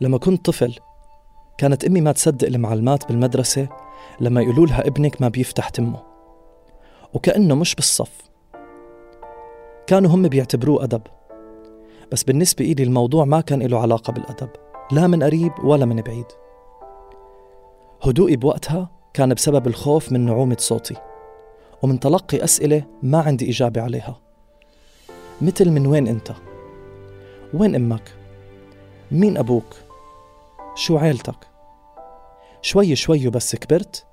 لما كنت طفل كانت أمي ما تصدق المعلمات بالمدرسة لما يقولوا لها ابنك ما بيفتح تمه وكأنه مش بالصف كانوا هم بيعتبروه أدب بس بالنسبة إلي الموضوع ما كان له علاقة بالأدب لا من قريب ولا من بعيد هدوئي بوقتها كان بسبب الخوف من نعومة صوتي ومن تلقي أسئلة ما عندي إجابة عليها مثل من وين أنت؟ وين أمك؟ مين أبوك؟ شو عيلتك؟ شوي شوي بس كبرت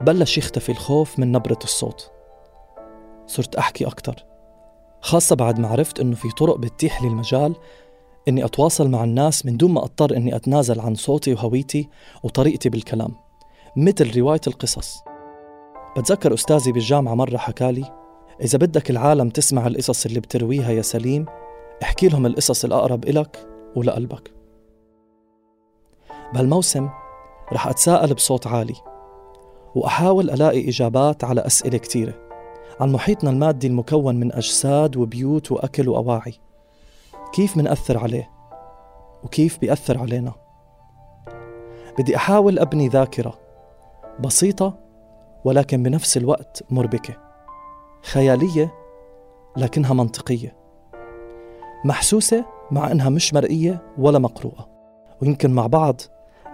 بلش يختفي الخوف من نبرة الصوت. صرت أحكي أكتر خاصة بعد ما عرفت إنه في طرق بتتيح لي المجال إني أتواصل مع الناس من دون ما أضطر إني أتنازل عن صوتي وهويتي وطريقتي بالكلام مثل رواية القصص. بتذكر أستاذي بالجامعة مرة حكالي إذا بدك العالم تسمع القصص اللي بترويها يا سليم احكي لهم القصص الأقرب إلك ولقلبك. بهالموسم رح أتساءل بصوت عالي وأحاول ألاقي إجابات على أسئلة كتيرة عن محيطنا المادي المكون من أجساد وبيوت وأكل وأواعي. كيف منأثر عليه؟ وكيف بيأثر علينا؟ بدي أحاول أبني ذاكرة بسيطة ولكن بنفس الوقت مربكة خيالية لكنها منطقية محسوسة مع إنها مش مرئية ولا مقروءة ويمكن مع بعض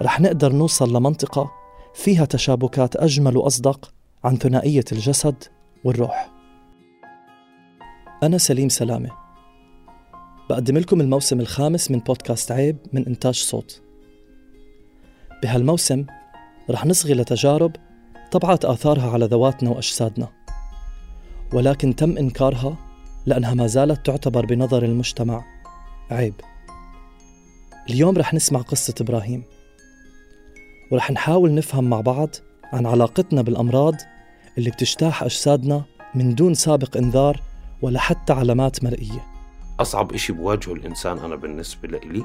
رح نقدر نوصل لمنطقة فيها تشابكات أجمل وأصدق عن ثنائية الجسد والروح. أنا سليم سلامة. بقدم لكم الموسم الخامس من بودكاست عيب من إنتاج صوت. بهالموسم رح نصغي لتجارب طبعت آثارها على ذواتنا وأجسادنا ولكن تم إنكارها لأنها ما زالت تعتبر بنظر المجتمع عيب. اليوم رح نسمع قصة إبراهيم. ورح نحاول نفهم مع بعض عن علاقتنا بالأمراض اللي بتجتاح أجسادنا من دون سابق إنذار ولا حتى علامات مرئية. أصعب إشي بواجهه الإنسان أنا بالنسبة لي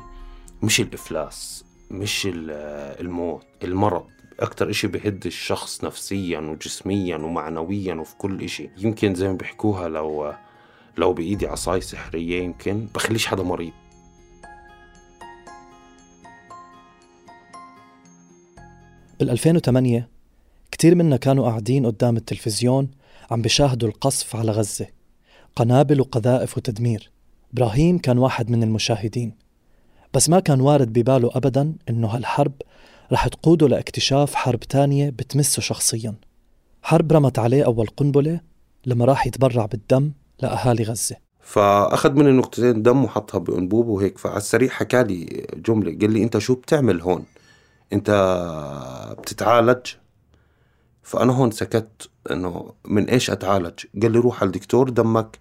مش الإفلاس مش الموت المرض. أكتر إشي بهد الشخص نفسيا وجسميا ومعنويا وفي كل إشي. يمكن زي ما بيحكوها لو لو بإيدي عصاي سحرية يمكن بخليش حدا مريض. بال 2008 كتير منا كانوا قاعدين قدام التلفزيون عم بيشاهدوا القصف على غزة قنابل وقذائف وتدمير. إبراهيم كان واحد من المشاهدين. بس ما كان وارد بباله أبدا إنه هالحرب رح تقوده لاكتشاف حرب تانية بتمسه شخصيا. حرب رمت عليه أول قنبلة لما راح يتبرع بالدم لأهالي غزة. فأخذ مني نقطتين دم وحطها بأنبوب وهيك. فعلى السريع حكى لي جملة قال لي أنت شو بتعمل هون؟ أنت بتتعالج. فأنا هون سكت إنه من إيش أتعالج؟ قال لي روح على الدكتور دمك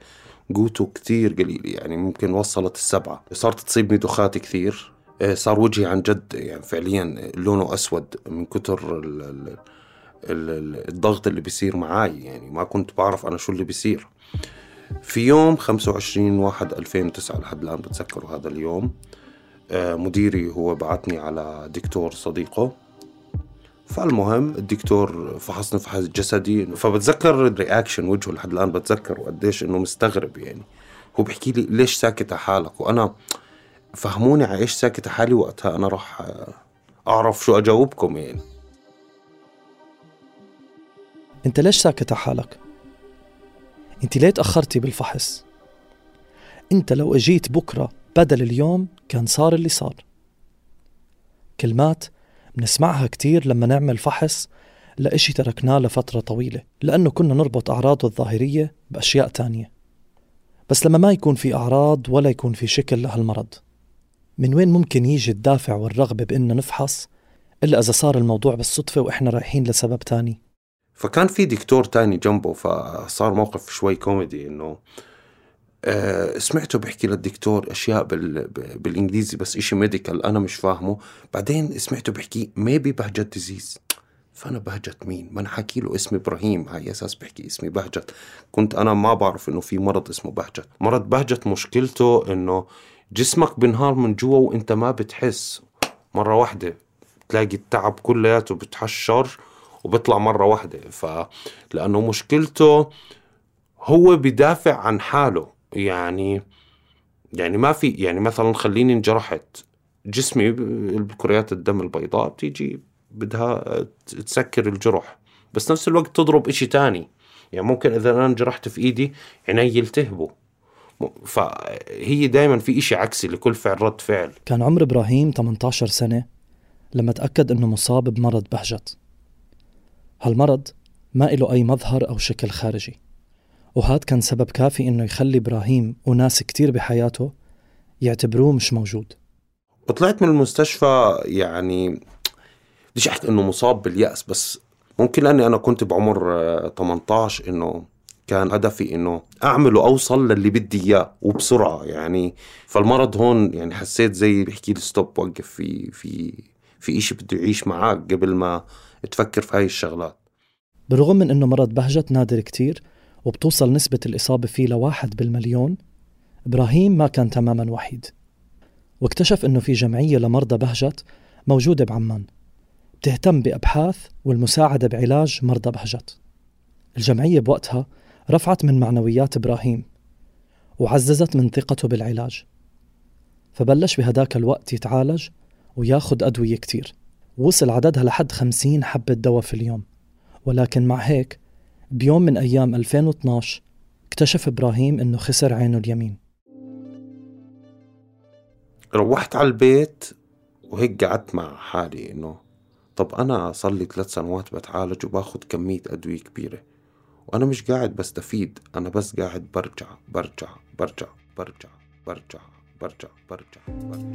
قوته كتير قليل يعني ممكن وصلت السبعة. صارت تصيبني دخات كثير إيه، صار وجهي عن جد يعني فعليا لونه أسود من كتر ال ال ال الضغط اللي بيصير معاي يعني ما كنت بعرف أنا شو اللي بيصير. في يوم 25 واحد 2009 لحد الآن بتذكر هذا اليوم. مديري هو بعتني على دكتور صديقه. فالمهم الدكتور فحصني فحص جسدي فبتذكر ال reaction وجهه لحد الآن بتذكر وقديش إنه مستغرب يعني. هو بحكي لي ليش ساكت على حالك؟ وأنا فهموني على إيش ساكت على حالي وقتها. أنا راح أعرف شو أجاوبكم يعني. أنت ليش ساكت على حالك؟ أنت ليه تأخرتي بالفحص؟ أنت لو أجيت بكرة بدل اليوم كان صار اللي صار. كلمات بنسمعها كتير لما نعمل فحص لإشي تركناه لفترة طويلة لأنه كنا نربط أعراضه الظاهرية بأشياء تانية. بس لما ما يكون في أعراض ولا يكون في شكل لهالمرض. من وين ممكن يجي الدافع والرغبة بإننا نفحص إلا إذا صار الموضوع بالصدفة وإحنا رايحين لسبب تاني؟ فكان في دكتور تاني جنبه فصار موقف شوي كوميدي إنه آه، سمعته بحكي للدكتور أشياء بال... بالإنجليزي بس إشي medical أنا مش فاهمه. بعدين سمعته بحكي maybe بهجت disease فأنا بهجت مين؟ ما أنا حكي له اسمي إبراهيم. هاي أساس بحكي اسمي بهجت كنت أنا ما بعرف إنه في مرض اسمه بهجت مرض بهجت مشكلته إنه جسمك بنهار من جوا وإنت ما بتحس. مرة واحدة تلاقي التعب كلياته بتحشر وبيطلع مرة واحدة. فلأنه مشكلته هو بدافع عن حاله. يعني يعني ما في يعني مثلا خليني انجرحت جسمي كريات الدم البيضاء بتيجي بدها تسكر الجرح بس نفس الوقت تضرب إشي تاني. يعني ممكن إذا أنا انجرحت في إيدي عيني يلتهبوا. فهي دائما في إشي عكسي لكل فعل رد فعل. كان عمر إبراهيم 18 سنة لما تأكد إنه مصاب بمرض بهجت. هالمرض ما له أي مظهر أو شكل خارجي. وهاد كان سبب كافي إنه يخلي إبراهيم وناس كتير بحياته يعتبروه مش موجود. وطلعت من المستشفى يعني بديش أحكي إنه مصاب باليأس بس ممكن لأني أنا كنت بعمر 18 إنه كان هدفي إنه اعمل واوصل للي بدي إياه وبسرعة يعني. فالمرض هون يعني حسيت زي بيحكي لي stop وقف في في في إشي بده يعيش معك قبل ما تفكر في هاي الشغلات. بالرغم من إنه مرض بهجت نادر كتير وبتوصل نسبة الإصابة فيه لواحد بالمليون إبراهيم ما كان تماما وحيد. واكتشف إنه في جمعية لمرضى بهجت موجودة بعمان. بتهتم بأبحاث والمساعدة بعلاج مرضى بهجت. الجمعية بوقتها رفعت من معنويات إبراهيم وعززت من ثقته بالعلاج. فبلش بهداك الوقت يتعالج وياخد أدوية كتير. وصل عددها لحد خمسين حبة دواء في اليوم. ولكن مع هيك بيوم من أيام 2012 اكتشف إبراهيم إنه خسر عينه اليمين روحت على البيت وهيك قعدت مع حالي إنه طب أنا صار لي ثلاث سنوات بتعالج وباخد كمية أدوية كبيرة وأنا مش قاعد بستفيد أنا بس قاعد برجع برجع برجع برجع برجع برجع برجع, برجع.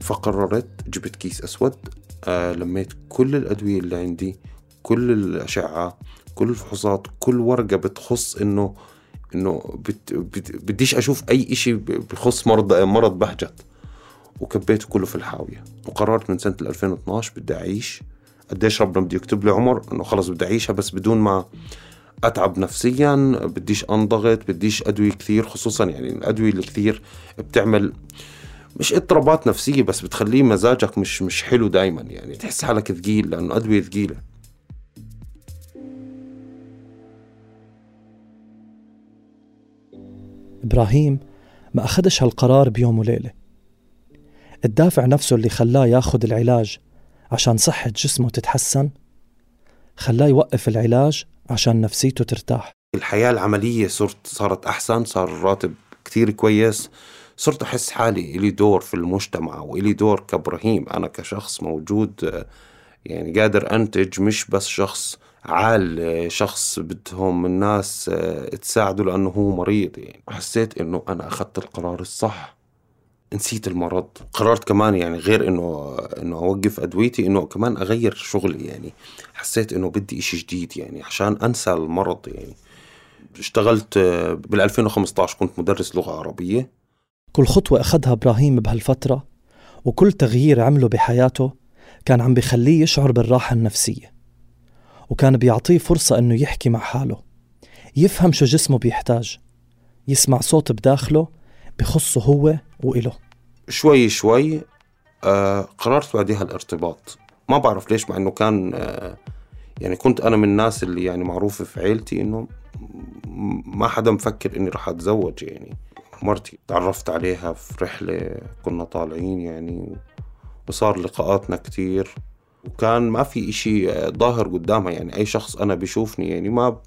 فقررت جبت كيس أسود لميت كل الأدوية اللي عندي كل الأشعة كل الفحوصات كل ورقة بتخص إنه إنه بت بت بديش أشوف أي إشي بخص مرض مرض بهجت. وكبيته كله في الحاوية. وقررت من سنة 2012 بدي أعيش. قديش ربنا بده يكتب لي عمر؟ إنه خلص بدي أعيشها بس بدون ما أتعب نفسيا بديش أنضغط بديش أدوية كثير خصوصا يعني الأدوية الكثير بتعمل مش اضطرابات نفسية بس بتخليه مزاجك مش مش حلو دائما يعني. تحس حالك ثقيل لأنه أدوية ثقيله إبراهيم ما اخدش هالقرار بيوم وليلة. الدافع نفسه اللي خلاه ياخد العلاج عشان صحة جسمه تتحسن خلاه يوقف العلاج عشان نفسيته ترتاح. الحياة العملية صرت صارت أحسن صار الراتب كثير كويس. صرت أحس حالي إلي دور في المجتمع وإلي دور كإبراهيم. أنا كشخص موجود يعني قادر أنتج مش بس شخص عال شخص بدهم الناس تساعده لأنه هو مريض. يعني حسيت إنه أنا أخذت القرار الصح. نسيت المرض. قررت كمان يعني غير إنه إنه أوقف أدويتي إنه كمان أغير شغلي. يعني حسيت إنه بدي إشي جديد يعني عشان أنسى المرض. يعني اشتغلت بال 2015 كنت مدرس لغة عربية. كل خطوة أخذها إبراهيم بهالفترة وكل تغيير عمله بحياته كان عم بخليه يشعر بالراحة النفسية وكان بيعطيه فرصة إنه يحكي مع حاله يفهم شو جسمه بيحتاج يسمع صوت بداخله بخصه هو وإله. شوي شوي آه قررت بعدها الارتباط ما بعرف ليش مع إنه كان آه يعني كنت أنا من الناس اللي يعني معروفة في عيلتي إنه ما حدا مفكر إني راح أتزوج يعني. مرتي تعرفت عليها في رحلة كنا طالعين يعني وصار لقاءاتنا كتير. وكان ما في آه، ظاهر قدامها يعني أي شخص أنا بيشوفني يعني ما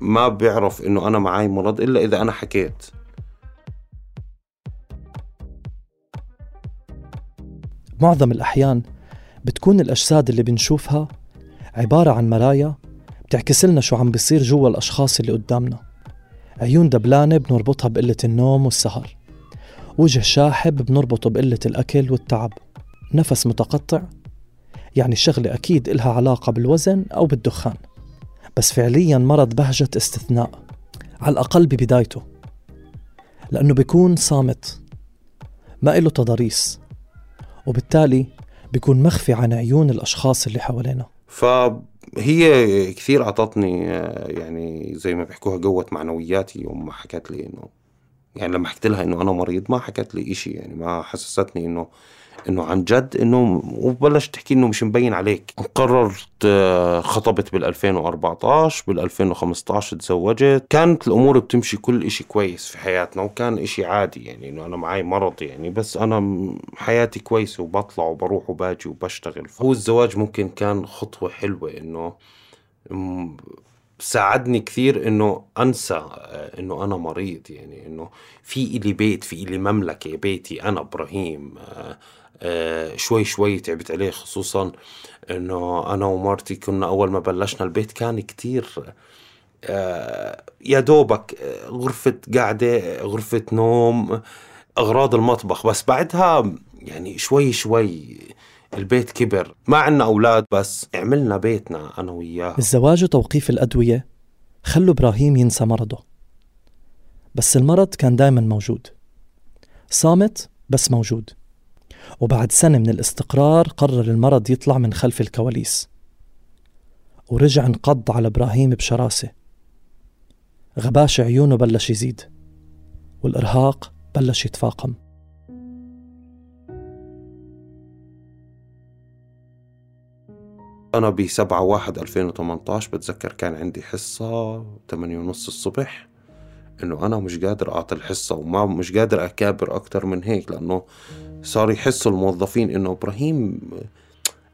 ما بيعرف إنه أنا معي مرض إلا إذا أنا حكيت. معظم الأحيان بتكون الأجساد اللي بنشوفها عبارة عن مرايا بتعكس لنا شو عم بيصير جوا الأشخاص اللي قدامنا. عيون دبلانة بنربطها بقلة النوم والسهر. وجه شاحب بنربطه بقلة الأكل والتعب. نفس متقطع. يعني الشغلة أكيد إلها علاقة بالوزن أو بالدخان. بس فعليا مرض بهجة استثناء. على الأقل ببدايته. لأنه بيكون صامت. ما إله تضاريس. وبالتالي بيكون مخفي عن عيون الأشخاص اللي حوالينا. فهي كثير أعطتني يعني زي ما بيحكوها قوة معنوياتي يوم ما حكت لي إنه يعني لما حكيت لها إنه أنا مريض ما حكت لي إشي يعني ما حسستني إنه إنه عن جد إنه وبلش تحكي إنه مش مبين عليك. قررت آه، خطبت بال 2014 بال 2015 تزوجت. كانت الأمور بتمشي كل إشي كويس في حياتنا وكان إشي عادي يعني إنه أنا معي مرض يعني بس أنا حياتي كويسة وبطلع وبروح وباجي وبشتغل. هو الزواج ممكن كان خطوة حلوة إنه ساعدني كثير إنه أنسى آه، إنه أنا مريض يعني إنه في إلي بيت في إلي مملكة بيتي أنا إبراهيم آه، شوي شوي تعبت عليه خصوصا إنه أنا ومرتي كنا أول ما بلشنا البيت كان كتير يا دوبك غرفة قعدة غرفة نوم أغراض المطبخ. بس بعدها يعني شوي شوي البيت كبر. ما عنا أولاد بس عملنا بيتنا أنا وياه. الزواج وتوقيف الأدوية خلوا إبراهيم ينسى مرضه. بس المرض كان دايما موجود. صامت بس موجود. وبعد سنة من الاستقرار قرر المرض يطلع من خلف الكواليس. ورجع انقض على إبراهيم بشراسة. غباش عيونه بلش يزيد والإرهاق بلش يتفاقم. أنا ب 7 1 2018 بتذكر كان عندي حصة 8 ونص الصبح. إنه أنا مش قادر أعطي الحصة وما مش قادر أكابر أكتر من هيك لأنه صار يحسوا الموظفين إنه إبراهيم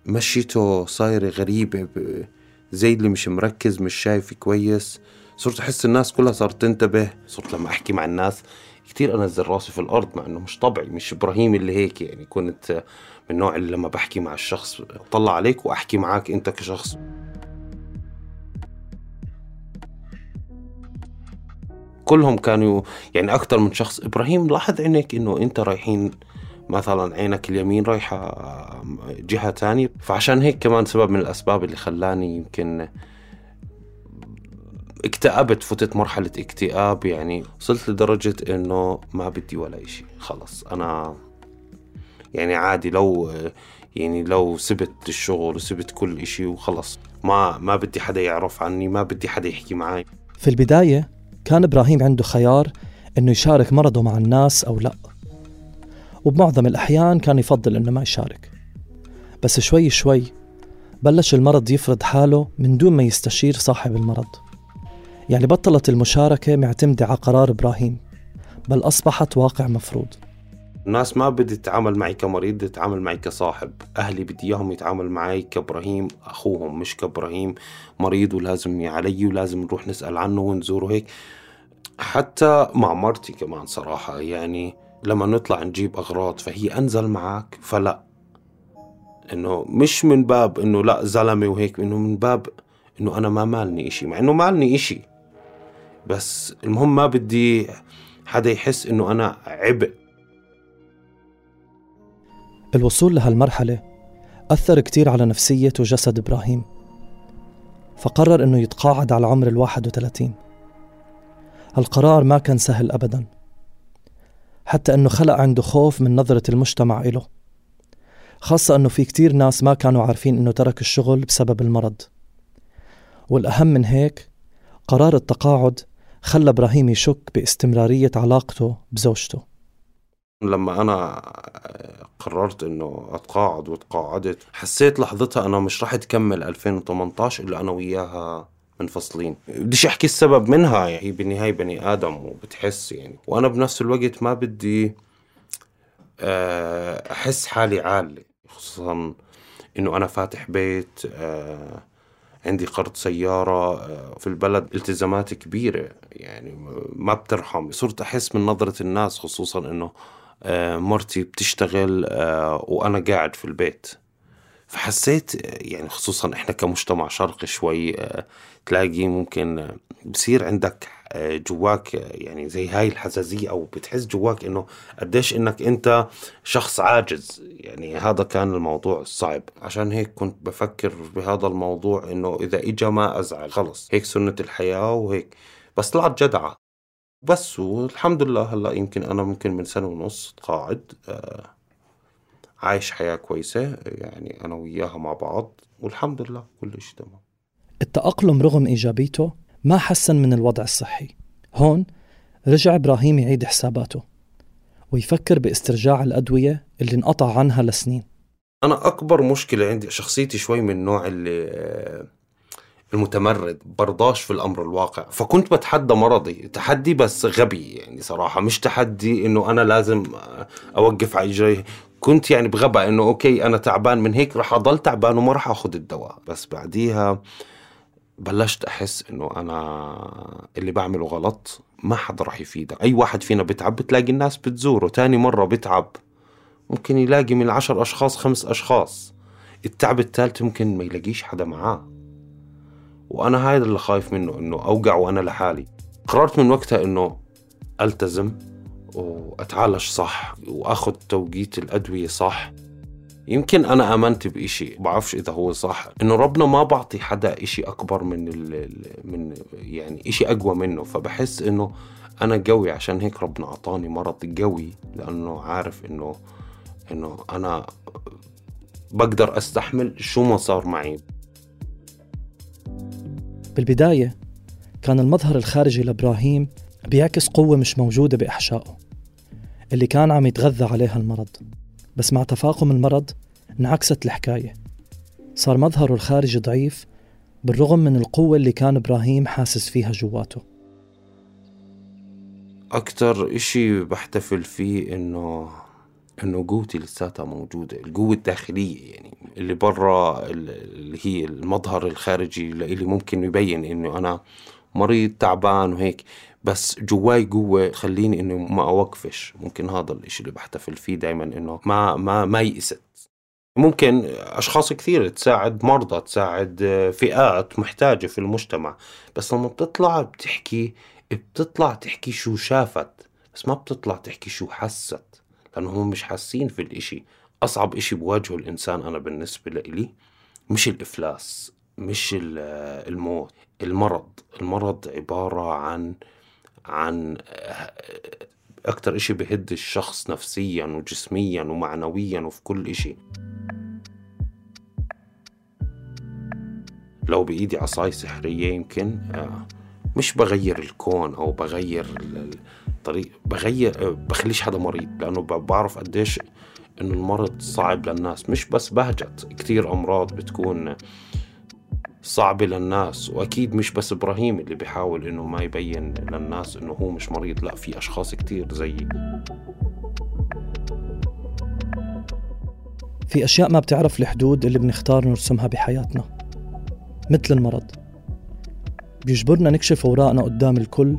مشيته صايرة غريبة زي اللي مش مركز مش شايف كويس. صرت أحس الناس كلها صارت تنتبه. صرت لما أحكي مع الناس كتير أنزل راسي في الأرض مع إنه مش طبعي مش إبراهيم اللي هيك يعني. كنت من النوع اللي لما بحكي مع الشخص اطلع عليك وأحكي معك أنت كشخص. كلهم كانوا يعني أكثر من شخص. إبراهيم لاحظ عينك إنه أنت رايحين مثلا عينك اليمين رايحة جهة تانية. فعشان هيك كمان سبب من الأسباب اللي خلاني يمكن اكتئبت فتت مرحلة اكتئاب. يعني وصلت لدرجة إنه ما بدي ولا إشي. خلص أنا يعني عادي لو يعني لو سبت الشغل وسبت كل إشي وخلص. ما ما بدي حدا يعرف عني ما بدي حدا يحكي معي في البداية كان إبراهيم عنده خيار إنه يشارك مرضه مع الناس أو لا. وبمعظم الأحيان كان يفضل إنه ما يشارك. بس شوي شوي بلش المرض يفرض حاله من دون ما يستشير صاحب المرض. يعني بطلت المشاركة معتمدة على قرار إبراهيم بل أصبحت واقع مفروض. الناس ما بدي تتعامل معي كمريض تتعامل معي كصاحب. أهلي بدي إياهم يتعامل معي كإبراهيم أخوهم مش كإبراهيم. مريض ولازم علي ولازم نروح نسأل عنه ونزوره هيك. حتى مع مرتي كمان صراحة يعني لما نطلع نجيب أغراض فهي أنزل معك فلا. إنه مش من باب إنه لا زلمة وهيك إنه من باب إنه أنا ما مالني إشي مع إنه مالني إشي. بس المهم ما بدي حدا يحس إنه أنا عبء. الوصول لهالمرحلة أثر كتير على نفسية وجسد إبراهيم فقرر أنه يتقاعد على عمر الواحد وثلاثين. هالقرار ما كان سهل أبدا حتى أنه خلق عنده خوف من نظرة المجتمع إله خاصة أنه في كتير ناس ما كانوا عارفين أنه ترك الشغل بسبب المرض. والأهم من هيك قرار التقاعد خلى إبراهيم يشك باستمرارية علاقته بزوجته. لما أنا قررت إنه أتقاعد وتقاعدت حسيت لحظتها أنا مش راح تكمل 2018 إلا أنا وياها منفصلين. بديش أحكي السبب منها يعني هي بالنهايه بني آدم وبتحس يعني. وأنا بنفس الوقت ما بدي آه، أحس حالي عالي خصوصا إنه أنا فاتح بيت آه، عندي قرض سيارة آه، في البلد التزامات كبيرة يعني ما بترحم صرت أحس من نظرة الناس خصوصا أنه مرتي بتشتغل وأنا قاعد في البيت. فحسيت يعني خصوصا إحنا كمجتمع شرقي شوي آه، تلاقي ممكن بصير عندك جواك يعني زي هاي الحساسية أو بتحس جواك إنه قديش إنك أنت شخص عاجز. يعني هذا كان الموضوع الصعب. عشان هيك كنت بفكر بهذا الموضوع إنه إذا إجا ما أزعل خلص. هيك سنة الحياة وهيك. بس طلعت جدعة. بس والحمد لله هلأ يمكن أنا ممكن من سنة ونص قاعد آه عايش حياة كويسة يعني أنا وياها مع بعض والحمد لله كل شيء تمام. التأقلم رغم إيجابيته ما حسن من الوضع الصحي. هون رجع إبراهيم يعيد حساباته ويفكر باسترجاع الأدوية اللي انقطع عنها لسنين. أنا أكبر مشكلة عندي شخصيتي شوي من النوع اللي المتمرد برضاش في الأمر الواقع. فكنت بتحدى مرضي تحدي بس غبي يعني صراحة مش تحدي إنه أنا لازم أوقف على اجري كنت يعني بغباء إنه أوكي أنا تعبان من هيك رح أضل تعبان وما رح آخذ الدواء. بس بعديها بلشت أحس إنه أنا اللي بعمله غلط ما حدا رح يفيدك. أي واحد فينا بتعب بتلاقي الناس بتزوره. تاني مرة بتعب ممكن يلاقي من عشر أشخاص خمس أشخاص. التعب الثالث ممكن ما يلاقيش حدا معاه. وأنا هذا اللي خايف منه إنه أوقع وأنا لحالي. قررت من وقتها إنه ألتزم. وأتعالج صح وأخذ توقيت الأدوية صح. يمكن أنا آمنت بإشي بعرفش إذا هو صح. إنه ربنا ما بعطي حدا إشي أكبر من ال من يعني إشي أقوى منه. فبحس إنه أنا قوي عشان هيك ربنا أعطاني مرض قوي لأنه عارف إنه إنه أنا بقدر أستحمل شو ما صار معي. بالبداية كان المظهر الخارجي لإبراهيم بيعكس قوة مش موجودة بإحشائه اللي كان عم يتغذى عليها المرض. بس مع تفاقم المرض انعكست الحكاية. صار مظهره الخارجي ضعيف بالرغم من القوة اللي كان إبراهيم حاسس فيها جواته. أكتر إشي بحتفل فيه إنه إنه قوتي لساتها موجودة القوة الداخلية يعني اللي برا اللي هي المظهر الخارجي اللي ممكن يبين إنه أنا مريض تعبان وهيك. بس جواي قوة تخليني إنه ما أوقفش. ممكن هذا الإشي اللي بحتفل فيه دايما إنه ما ما ما يئست ممكن أشخاص كثير تساعد مرضى تساعد فئات محتاجة في المجتمع. بس لما بتطلع بتحكي بتطلع تحكي شو شافت. بس ما بتطلع تحكي شو حست. لأنه هم مش حاسين في الإشي. أصعب إشي بواجهه الإنسان أنا بالنسبة لإلي مش الإفلاس مش الموت. المرض المرض عبارة عن عن أكتر إشي بهد الشخص نفسيا وجسميا ومعنويا وفي كل إشي. لو بإيدي عصاي سحرية يمكن آه، مش بغير الكون أو بغير الطريق بغير بخليش حدا مريض لأنه بعرف قديش إنه المرض صعب للناس. مش بس بهجت كتير أمراض بتكون صعبة للناس وأكيد مش بس إبراهيم اللي بيحاول إنه ما يبين للناس إنه هو مش مريض لا في أشخاص كتير زيي. في أشياء ما بتعرف الحدود اللي بنختار نرسمها بحياتنا مثل المرض. بيجبرنا نكشف أوراقنا قدام الكل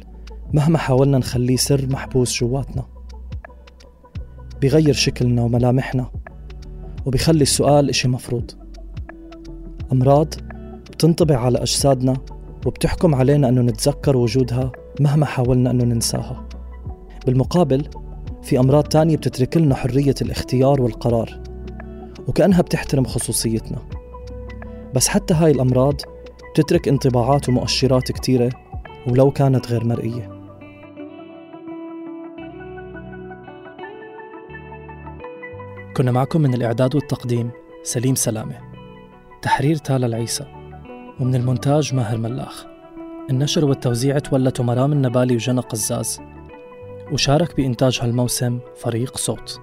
مهما حاولنا نخليه سر محبوس جواتنا. بيغير شكلنا وملامحنا وبيخلي السؤال إشي مفروض. أمراض بتنطبع على أجسادنا وبتحكم علينا أنه نتذكر وجودها مهما حاولنا أنه ننساها. بالمقابل في أمراض تانية بتترك لنا حرية الاختيار والقرار وكأنها بتحترم خصوصيتنا. بس حتى هاي الأمراض بتترك انطباعات ومؤشرات كتيرة ولو كانت غير مرئية. كنا معكم من الإعداد والتقديم سليم سلامة. تحرير تالا العيسى. ومن المونتاج ماهر ملاخ. النشر والتوزيع تولته مرام النبالي وجنى قزاز. وشارك بإنتاج هالموسم فريق صوت.